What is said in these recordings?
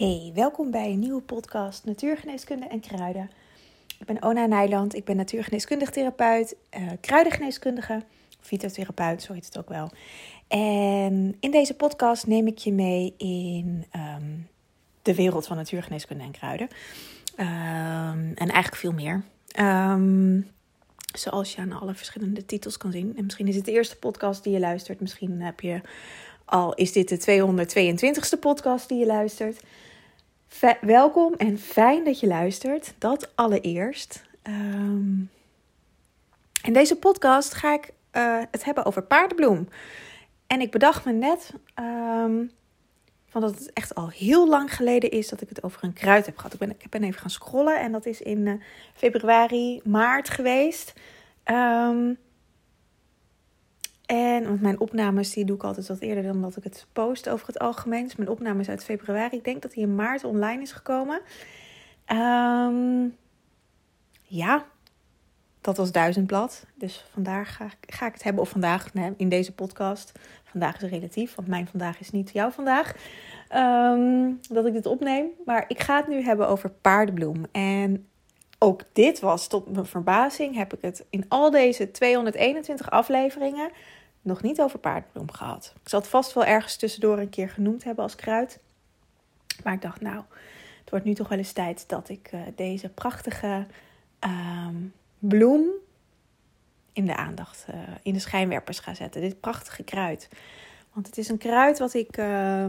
Hey, welkom bij een nieuwe podcast Natuurgeneeskunde en Kruiden. Ik ben Ona Nijland, ik ben natuurgeneeskundig therapeut, uh, kruidengeneeskundige, fytotherapeut, zo heet het ook wel. En in deze podcast neem ik je mee in ehm, de wereld van natuurgeneeskunde en kruiden. Ehm, en eigenlijk veel meer. Um, zoals je aan alle verschillende titels kan zien. En misschien is het de eerste podcast die je luistert. Misschien heb je al is dit de 222ste podcast die je luistert welkom en fijn dat je luistert. Dat allereerst. Um, in deze podcast ga ik uh, het hebben over paardenbloem. En ik bedacht me net um, van dat het echt al heel lang geleden is dat ik het over een kruid heb gehad. Ik ben, ik ben even gaan scrollen en dat is in uh, februari, maart geweest. Um, en want mijn opnames die doe ik altijd wat eerder dan dat ik het post over het algemeen. Dus mijn opname is uit februari. Ik denk dat hij in maart online is gekomen. Um, ja, dat was duizendblad. Dus vandaag ga, ga, ik het hebben. Of vandaag in deze podcast. Vandaag is relatief, want mijn vandaag is niet jouw vandaag. Um, dat ik dit opneem. Maar ik ga het nu hebben over paardenbloem. En ook dit was tot mijn verbazing. Heb ik het in al deze 221 afleveringen nog niet over paardbloem gehad. Ik zal het vast wel ergens tussendoor een keer genoemd hebben als kruid. Maar ik dacht, nou, het wordt nu toch wel eens tijd dat ik uh, deze prachtige ehm, bloem in de aandacht, uh, in de schijnwerpers ga zetten. Dit prachtige kruid. Want het is een kruid wat ik uh,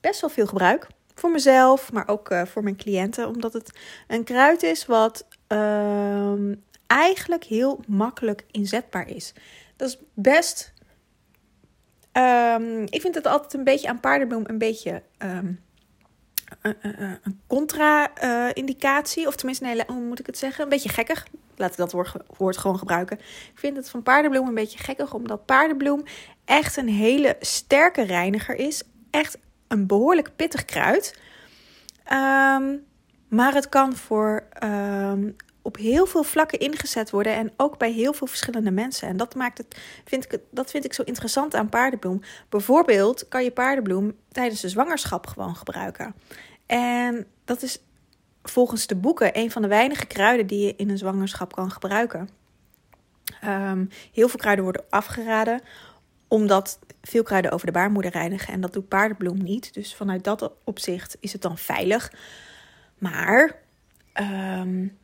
best wel veel gebruik. Voor mezelf, maar ook uh, voor mijn cliënten. Omdat het een kruid is wat ehm, eigenlijk heel makkelijk inzetbaar is. Dat is best. Um, ik vind het altijd een beetje aan paardenbloem een beetje um, een contra-indicatie. of tenminste, nee, hoe moet ik het zeggen? Een beetje gekkig. Laat ik dat woord, woord gewoon gebruiken. Ik vind het van paardenbloem een beetje gekkig, omdat paardenbloem echt een hele sterke reiniger is. Echt een behoorlijk pittig kruid. Um, maar het kan voor op heel veel vlakken ingezet worden en ook bij heel veel verschillende mensen. En dat, maakt het, vind ik, dat vind ik zo interessant aan paardenbloem. Bijvoorbeeld kan je paardenbloem tijdens de zwangerschap gewoon gebruiken. En dat is volgens de boeken een van de weinige kruiden die je in een zwangerschap kan gebruiken. Um, heel veel kruiden worden afgeraden omdat veel kruiden over de baarmoeder reinigen en dat doet paardenbloem niet. Dus vanuit dat opzicht is het dan veilig. Maar um,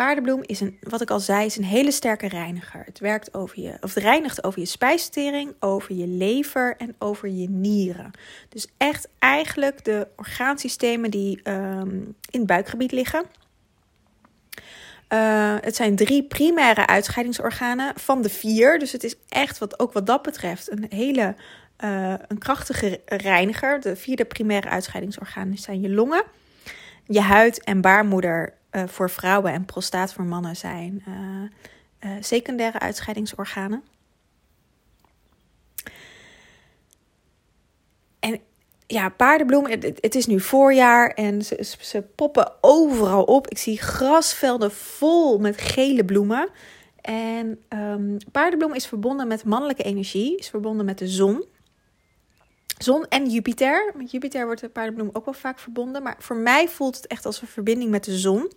Paardenbloem is een, wat ik al zei, is een hele sterke reiniger. Het werkt over je, of het reinigt over je spijsvertering, over je lever en over je nieren. Dus echt eigenlijk de orgaansystemen die um, in het buikgebied liggen. Uh, het zijn drie primaire uitscheidingsorganen van de vier. Dus het is echt wat ook wat dat betreft een hele uh, een krachtige reiniger. De vierde primaire uitscheidingsorganen zijn je longen, je huid en baarmoeder uh, voor vrouwen en prostaat voor mannen zijn uh, uh, secundaire uitscheidingsorganen. En ja, paardenbloem, het, is nu voorjaar en ze, ze poppen overal op. Ik zie grasvelden vol met gele bloemen. En um, paardenbloem is verbonden met mannelijke energie, is verbonden met de zon. Zon en Jupiter. Met Jupiter wordt de paardenbloem ook wel vaak verbonden. Maar voor mij voelt het echt als een verbinding met de zon.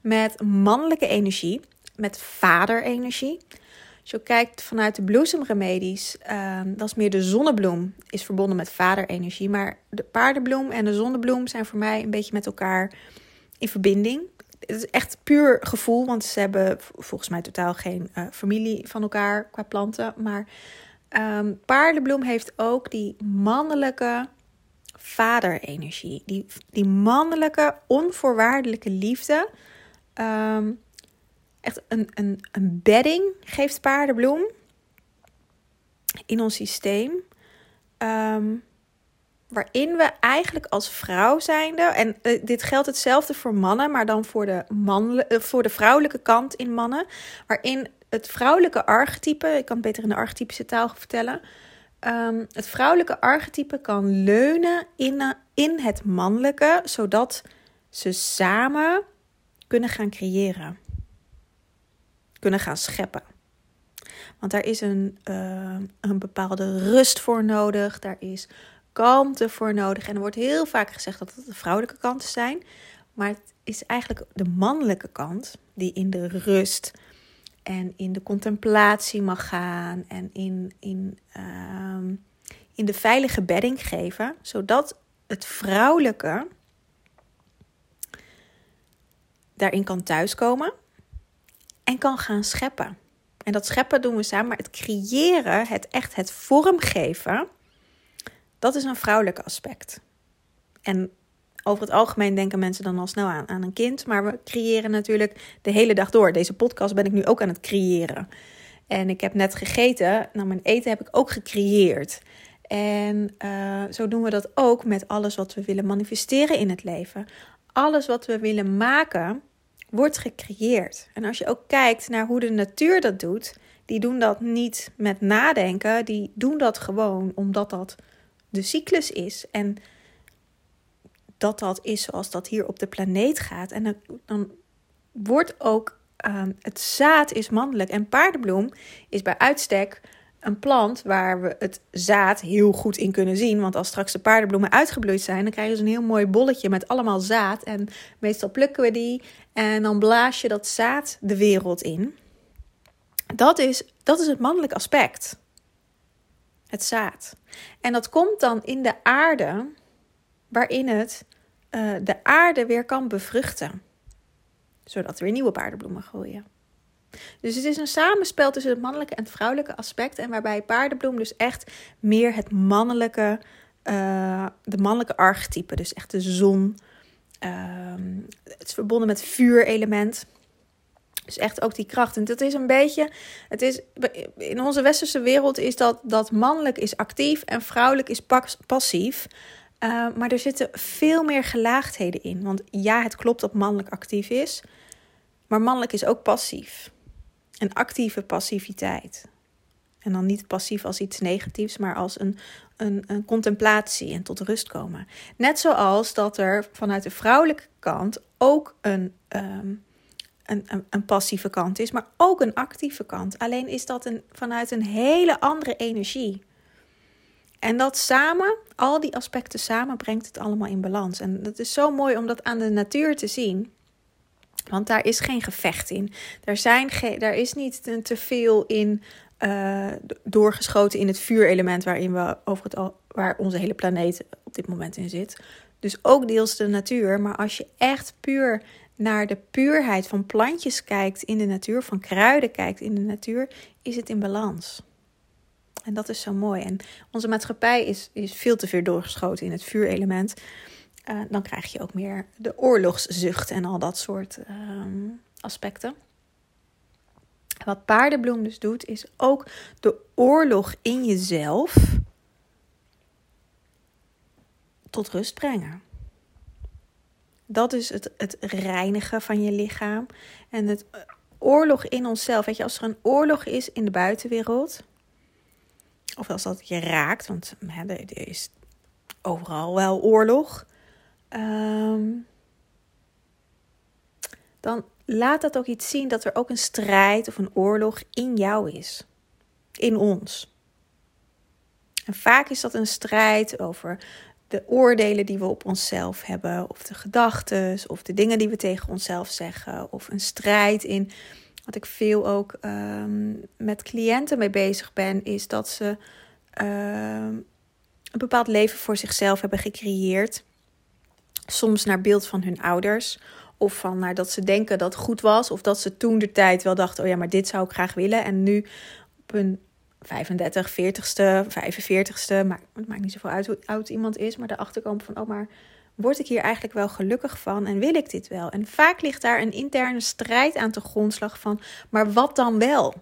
Met mannelijke energie. Met vaderenergie. Als je kijkt vanuit de bloesemremedies, uh, dat is meer de zonnebloem, is verbonden met vaderenergie. Maar de paardenbloem en de zonnebloem zijn voor mij een beetje met elkaar in verbinding. Het is echt puur gevoel, want ze hebben volgens mij totaal geen uh, familie van elkaar qua planten. Maar Um, paardenbloem heeft ook die mannelijke vaderenergie. Die, die mannelijke onvoorwaardelijke liefde. Um, echt een, een, een bedding geeft paardenbloem in ons systeem. Um, waarin we eigenlijk als vrouw zijnde, en uh, dit geldt hetzelfde voor mannen, maar dan voor de, mannelijke, uh, voor de vrouwelijke kant in mannen, waarin het vrouwelijke archetype, ik kan het beter in de archetypische taal vertellen. Um, het vrouwelijke archetype kan leunen in, in het mannelijke, zodat ze samen kunnen gaan creëren. Kunnen gaan scheppen. Want daar is een, uh, een bepaalde rust voor nodig. Daar is kalmte voor nodig. En er wordt heel vaak gezegd dat het de vrouwelijke kanten zijn. Maar het is eigenlijk de mannelijke kant die in de rust en in de contemplatie mag gaan. En in, in, ehm, in de veilige bedding geven. Zodat het vrouwelijke daarin kan thuiskomen en kan gaan scheppen. En dat scheppen doen we samen, maar het creëren, het echt het vormgeven, dat is een vrouwelijk aspect. En over het algemeen denken mensen dan al snel aan, aan een kind, maar we creëren natuurlijk de hele dag door. Deze podcast ben ik nu ook aan het creëren. En ik heb net gegeten, nou mijn eten heb ik ook gecreëerd. En uh, zo doen we dat ook met alles wat we willen manifesteren in het leven. Alles wat we willen maken, wordt gecreëerd. En als je ook kijkt naar hoe de natuur dat doet, die doen dat niet met nadenken, die doen dat gewoon omdat dat de cyclus is. En dat dat is zoals dat hier op de planeet gaat. En dan, dan wordt ook um, het zaad is mannelijk. En paardenbloem is bij uitstek een plant waar we het zaad heel goed in kunnen zien. Want als straks de paardenbloemen uitgebloeid zijn, dan krijgen ze een heel mooi bolletje met allemaal zaad. En meestal plukken we die en dan blaas je dat zaad de wereld in. Dat is, dat is het mannelijk aspect. Het zaad. En dat komt dan in de aarde, waarin het uh, de aarde weer kan bevruchten. Zodat er weer nieuwe paardenbloemen groeien. Dus het is een samenspel tussen het mannelijke en het vrouwelijke aspect. En waarbij paardenbloem dus echt meer het mannelijke, uh, de mannelijke archetype. Dus echt de zon. Uh, het is verbonden met vuurelement. Dus echt ook die kracht. En dat is een beetje. Het is, in onze westerse wereld is dat, dat mannelijk is actief en vrouwelijk is passief. Uh, maar er zitten veel meer gelaagdheden in. Want ja, het klopt dat mannelijk actief is. Maar mannelijk is ook passief. Een actieve passiviteit. En dan niet passief als iets negatiefs, maar als een, een, een contemplatie en tot rust komen. Net zoals dat er vanuit de vrouwelijke kant ook een, um, een, een, een, passieve kant is, maar ook een actieve kant. Alleen is dat een, vanuit een hele andere energie. En dat samen, al die aspecten samen, brengt het allemaal in balans. En dat is zo mooi om dat aan de natuur te zien. Want daar is geen gevecht in. Daar, zijn geen, daar is niet te, veel in uh, doorgeschoten in het vuurelement waarin we over het al, waar onze hele planeet op dit moment in zit. Dus ook deels de natuur. Maar als je echt puur naar de puurheid van plantjes kijkt in de natuur, van kruiden kijkt in de natuur, is het in balans. En dat is zo mooi. En onze maatschappij is, is veel te veel doorgeschoten in het vuurelement. Uh, dan krijg je ook meer de oorlogszucht en al dat soort uh, aspecten. Wat paardenbloem dus doet, is ook de oorlog in jezelf tot rust brengen. Dat is het, het reinigen van je lichaam. En het eh, oorlog in onszelf. Weet je, als er een oorlog is in de buitenwereld. Of als dat je raakt, want hè, er is overal wel oorlog. Um, dan laat dat ook iets zien dat er ook een strijd of een oorlog in jou is. In ons. En vaak is dat een strijd over de oordelen die we op onszelf hebben, of de gedachten, of de dingen die we tegen onszelf zeggen, of een strijd in. Wat ik veel ook um, met cliënten mee bezig ben, is dat ze um, een bepaald leven voor zichzelf hebben gecreëerd. Soms naar beeld van hun ouders, of van naar dat ze denken dat het goed was. Of dat ze toen de tijd wel dachten: oh ja, maar dit zou ik graag willen. En nu op hun 35, 40ste, 45ste. Maar het maakt niet zoveel uit hoe oud iemand is. Maar erachter komen van: oh, maar word ik hier eigenlijk wel gelukkig van? En wil ik dit wel? En vaak ligt daar een interne strijd aan de grondslag van: maar wat dan wel?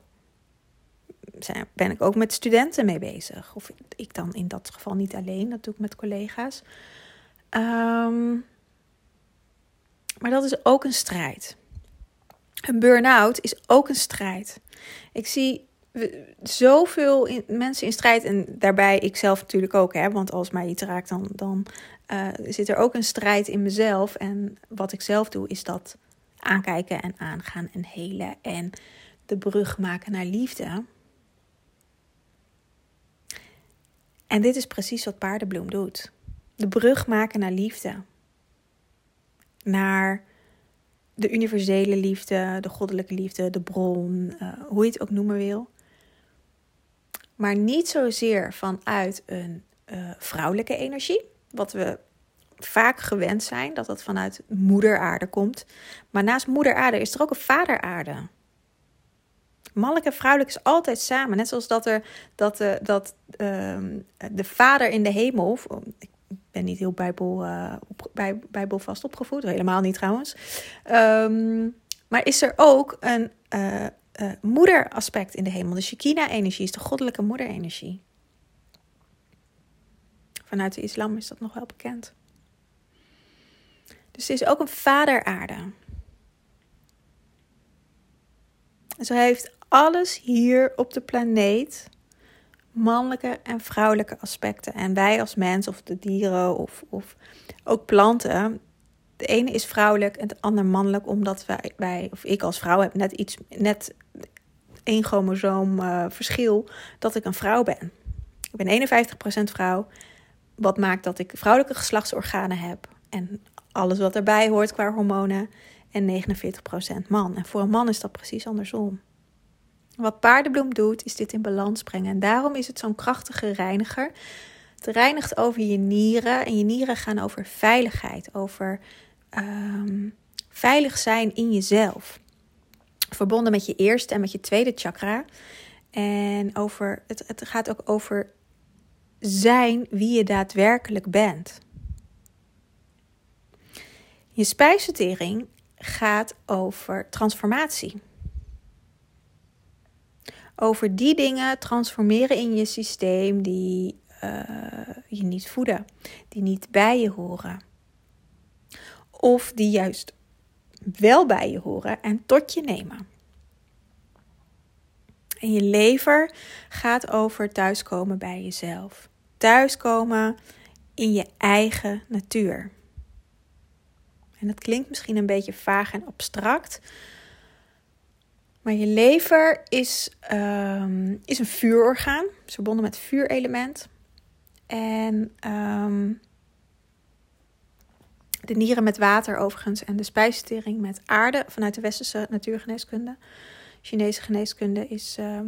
Ben ik ook met studenten mee bezig? Of ik dan in dat geval niet alleen, dat doe ik met collega's. Um, maar dat is ook een strijd. Een burn-out is ook een strijd. Ik zie zoveel mensen in strijd. En daarbij ik zelf natuurlijk ook. Hè, want als mij iets raakt, dan, dan uh, zit er ook een strijd in mezelf. En wat ik zelf doe, is dat aankijken en aangaan en helen. En de brug maken naar liefde. En dit is precies wat paardenbloem doet. De brug maken naar liefde. Naar de universele liefde, de goddelijke liefde, de bron, uh, hoe je het ook noemen wil. Maar niet zozeer vanuit een uh, vrouwelijke energie, wat we vaak gewend zijn, dat dat vanuit moeder aarde komt. Maar naast moeder aarde is er ook een vader aarde. Mannelijk en vrouwelijk is altijd samen. Net zoals dat, er, dat, uh, dat uh, de vader in de hemel. Ik ben niet heel bijbel, uh, op, bij, bijbelvast opgevoed, helemaal niet trouwens. Um, maar is er ook een uh, moederaspect in de hemel? De Shekinah-energie is de goddelijke moederenergie. Vanuit de islam is dat nog wel bekend. Dus het is ook een vaderaarde. Zo heeft alles hier op de planeet mannelijke en vrouwelijke aspecten. En wij als mens, of de dieren, of, of ook planten. De ene is vrouwelijk en de ander mannelijk, omdat wij, wij of ik als vrouw heb net iets, net één chromosoom uh, verschil dat ik een vrouw ben. Ik ben 51% vrouw, wat maakt dat ik vrouwelijke geslachtsorganen heb. En alles wat erbij hoort qua hormonen. En 49% man. En voor een man is dat precies andersom. Wat paardenbloem doet, is dit in balans brengen. En daarom is het zo'n krachtige reiniger. Het reinigt over je nieren. En je nieren gaan over veiligheid. Over um, veilig zijn in jezelf. Verbonden met je eerste en met je tweede chakra. En over, het, het gaat ook over zijn wie je daadwerkelijk bent. Je spijsvertering gaat over transformatie. Over die dingen transformeren in je systeem die uh, je niet voeden, die niet bij je horen. Of die juist wel bij je horen en tot je nemen. En je lever gaat over thuiskomen bij jezelf. Thuiskomen in je eigen natuur. En dat klinkt misschien een beetje vaag en abstract. Maar je lever is, um, is een vuurorgaan, verbonden met vuurelement. En um, de nieren met water overigens en de spijsvertering met aarde vanuit de westerse natuurgeneeskunde. Chinese geneeskunde is, uh,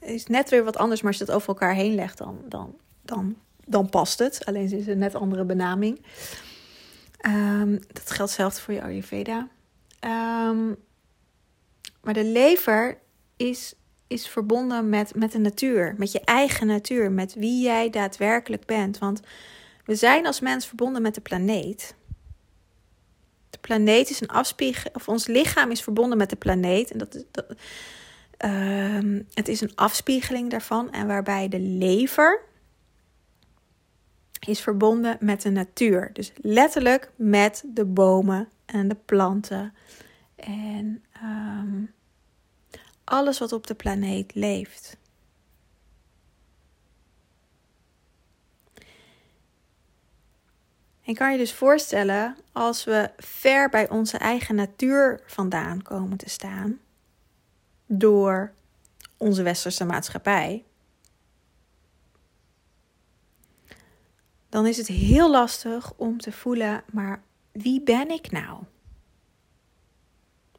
is net weer wat anders, maar als je dat over elkaar heen legt, dan, dan, dan, dan past het. Alleen is het een net andere benaming. Um, dat geldt zelfs voor je Ayurveda. Um, maar de lever is, is verbonden met, met de natuur, met je eigen natuur, met wie jij daadwerkelijk bent. Want we zijn als mens verbonden met de planeet. De planeet is een afspiegeling, of ons lichaam is verbonden met de planeet. En dat, uh, het is een afspiegeling daarvan. En waarbij de lever is verbonden met de natuur. Dus letterlijk met de bomen en de planten. En um, alles wat op de planeet leeft. En kan je dus voorstellen als we ver bij onze eigen natuur vandaan komen te staan door onze westerse maatschappij, dan is het heel lastig om te voelen, maar wie ben ik nou?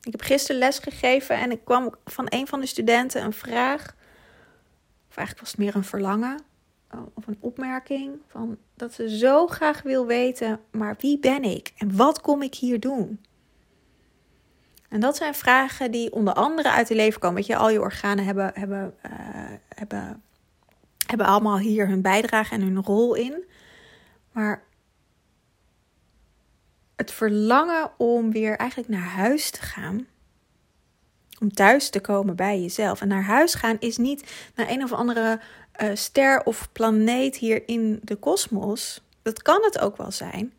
Ik heb gisteren les gegeven en ik kwam van een van de studenten een vraag, of eigenlijk was het meer een verlangen of een opmerking, van dat ze zo graag wil weten, maar wie ben ik en wat kom ik hier doen? En dat zijn vragen die onder andere uit het leven komen. Weet je, al je organen hebben, hebben, uh, hebben, hebben allemaal hier hun bijdrage en hun rol in. Maar het verlangen om weer eigenlijk naar huis te gaan. Om thuis te komen bij jezelf. En naar huis gaan is niet naar een of andere uh, ster of planeet hier in de kosmos. Dat kan het ook wel zijn.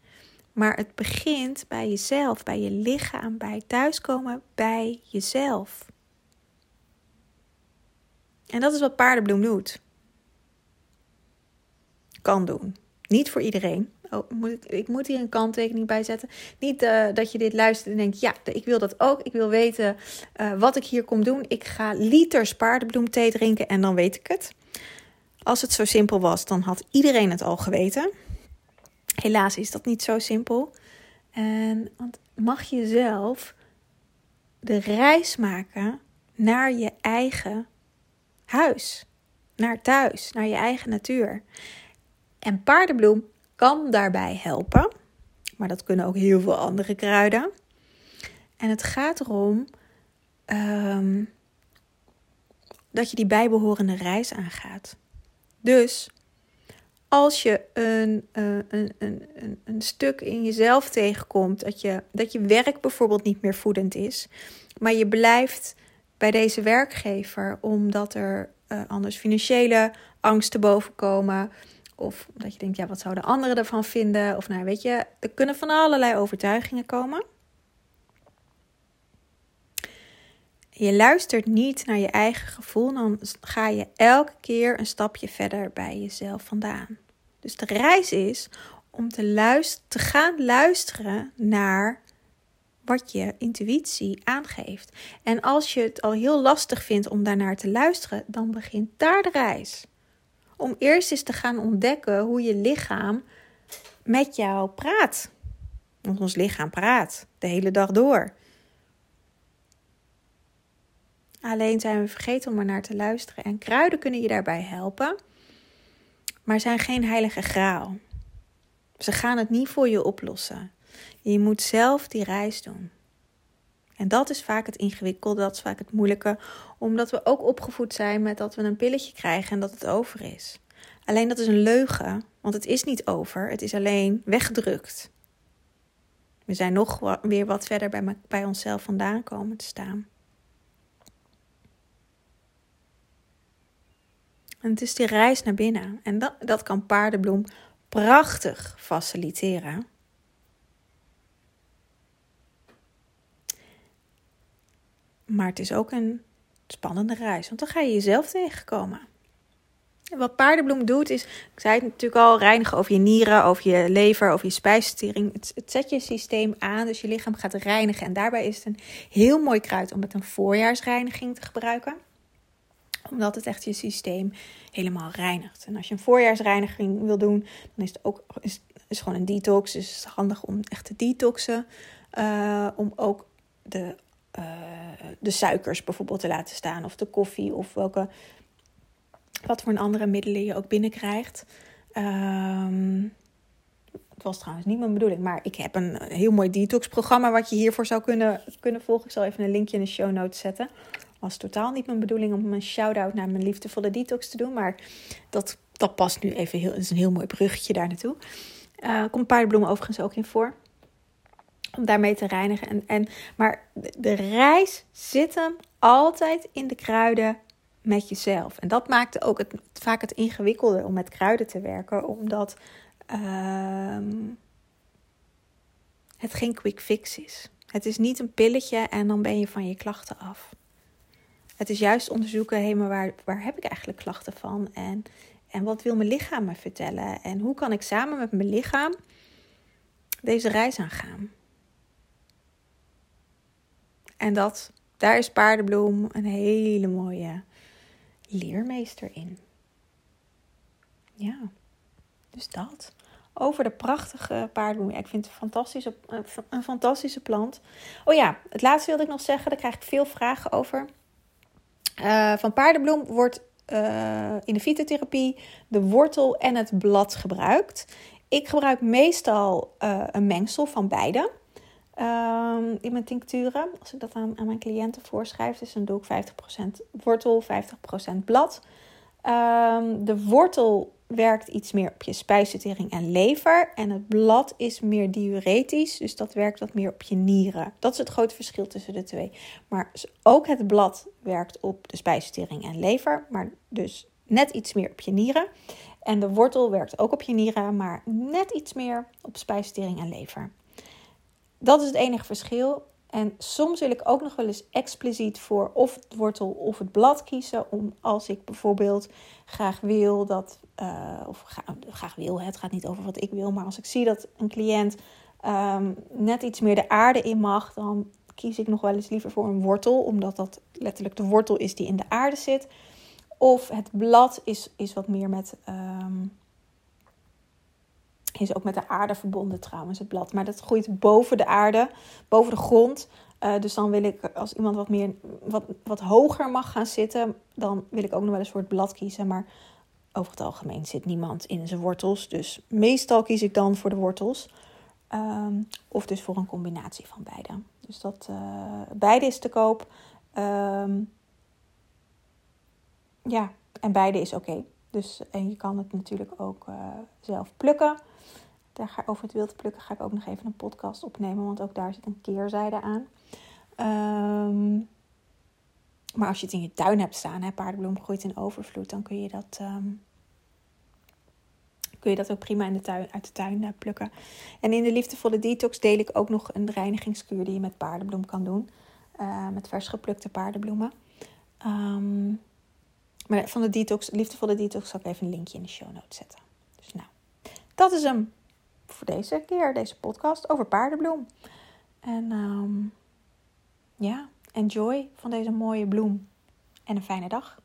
Maar het begint bij jezelf, bij je lichaam, bij thuiskomen bij jezelf. En dat is wat paardenbloem doet. Kan doen. Niet voor iedereen. Oh, moet ik, ik, moet hier een kanttekening bij zetten. Niet uh, dat je dit luistert en denkt: ja, ik wil dat ook. Ik wil weten uh, wat ik hier kom doen. Ik ga liters paardenbloemthee drinken en dan weet ik het. Als het zo simpel was, dan had iedereen het al geweten. Helaas is dat niet zo simpel. En want mag je zelf de reis maken naar je eigen huis, naar thuis, naar je eigen natuur. En paardenbloem kan daarbij helpen, maar dat kunnen ook heel veel andere kruiden. En het gaat erom um, dat je die bijbehorende reis aangaat. Dus als je een, uh, een, een, een, een stuk in jezelf tegenkomt, dat je, dat je werk bijvoorbeeld niet meer voedend is, maar je blijft bij deze werkgever omdat er uh, anders financiële angsten boven komen. Of dat je denkt, ja, wat zouden anderen ervan vinden? Of nou, weet je, er kunnen van allerlei overtuigingen komen. Je luistert niet naar je eigen gevoel, dan ga je elke keer een stapje verder bij jezelf vandaan. Dus de reis is om te, luisteren, te gaan luisteren naar wat je intuïtie aangeeft. En als je het al heel lastig vindt om daarnaar te luisteren, dan begint daar de reis. Om eerst eens te gaan ontdekken hoe je lichaam met jou praat. Want ons lichaam praat de hele dag door. Alleen zijn we vergeten om er naar te luisteren. En kruiden kunnen je daarbij helpen, maar zijn geen heilige graal. Ze gaan het niet voor je oplossen. Je moet zelf die reis doen. En dat is vaak het ingewikkelde, dat is vaak het moeilijke, omdat we ook opgevoed zijn met dat we een pilletje krijgen en dat het over is. Alleen dat is een leugen, want het is niet over, het is alleen weggedrukt. We zijn nog weer wat verder bij, bij onszelf vandaan komen te staan. En het is die reis naar binnen. En dat, dat kan paardenbloem prachtig faciliteren. Maar het is ook een spannende reis, want dan ga je jezelf tegenkomen. En wat paardenbloem doet is, ik zei het natuurlijk al, reinigen over je nieren, over je lever, over je spijsvertering. Het, het zet je systeem aan, dus je lichaam gaat reinigen. En daarbij is het een heel mooi kruid om met een voorjaarsreiniging te gebruiken omdat het echt je systeem helemaal reinigt. En als je een voorjaarsreiniging wil doen, dan is het ook is, is gewoon een detox. Dus het is handig om echt te detoxen. Uh, om ook de, uh, de suikers bijvoorbeeld te laten staan. Of de koffie of welke, wat voor andere middelen je ook binnenkrijgt. Um, het was trouwens niet mijn bedoeling, maar ik heb een heel mooi detox-programma wat je hiervoor zou kunnen, kunnen volgen. Ik zal even een linkje in de show notes zetten was totaal niet mijn bedoeling om een shout-out naar mijn liefdevolle detox te doen. Maar dat, dat past nu even heel. Is een heel mooi bruggetje daar naartoe. Uh, komt paardenbloemen overigens ook in voor. Om daarmee te reinigen. En, en, maar de reis zit hem altijd in de kruiden met jezelf. En dat maakte ook het, vaak het ingewikkelde om met kruiden te werken. Omdat uh, het geen quick fix is. Het is niet een pilletje en dan ben je van je klachten af. Het is juist onderzoeken, hé, maar waar, waar heb ik eigenlijk klachten van? En, en wat wil mijn lichaam me vertellen? En hoe kan ik samen met mijn lichaam deze reis aangaan? En dat, daar is paardenbloem een hele mooie leermeester in. Ja, dus dat. Over de prachtige paardenbloem. ik vind het fantastische, een fantastische plant. Oh ja, het laatste wilde ik nog zeggen. Daar krijg ik veel vragen over. Uh, van paardenbloem wordt uh, in de fytotherapie de wortel en het blad gebruikt. Ik gebruik meestal uh, een mengsel van beide ehm, in mijn tincturen. Als ik dat aan, aan mijn cliënten voorschrijf, dus dan doe ik 50% wortel, 50% blad. Um, de wortel werkt iets meer op je spijsvertering en lever. En het blad is meer diuretisch, dus dat werkt wat meer op je nieren. Dat is het grote verschil tussen de twee. Maar ook het blad werkt op de spijsvertering en lever, maar dus net iets meer op je nieren. En de wortel werkt ook op je nieren, maar net iets meer op spijsvertering en lever. Dat is het enige verschil. En soms wil ik ook nog wel eens expliciet voor of het wortel of het blad kiezen. Om als ik bijvoorbeeld graag wil dat, uh, of graag, wil, het gaat niet over wat ik wil, maar als ik zie dat een cliënt um, net iets meer de aarde in mag, dan kies ik nog wel eens liever voor een wortel, omdat dat letterlijk de wortel is die in de aarde zit. Of het blad is, is wat meer met. ehm, is ook met de aarde verbonden trouwens, het blad. Maar dat groeit boven de aarde, boven de grond. Eh, dus dan wil ik, als iemand wat, meer, wat, wat hoger mag gaan zitten, dan wil ik ook nog wel eens voor het blad kiezen. Maar over het algemeen zit niemand in zijn wortels. Dus meestal kies ik dan voor de wortels. Ehm, of dus voor een combinatie van beide. Dus dat eh, beide is te koop. Ehm, ja, en beide is oké. Dus en je kan het natuurlijk ook eh, zelf plukken. Daar over het wild plukken ga ik ook nog even een podcast opnemen, want ook daar zit een keerzijde aan. Ehm, maar als je het in je tuin hebt staan, hè, paardenbloem groeit in overvloed, dan kun je dat, ehm, kun je dat ook prima in de tuin, uit de tuin uh, plukken. En in de liefdevolle detox deel ik ook nog een reinigingskuur die je met paardenbloem kan doen. Uh, met vers geplukte paardenbloemen. Um, maar van de detox, liefdevolle detox, zal ik even een linkje in de show notes zetten. Dus nou, dat is hem voor deze keer, deze podcast over paardenbloem. En um, ja, enjoy van deze mooie bloem. En een fijne dag.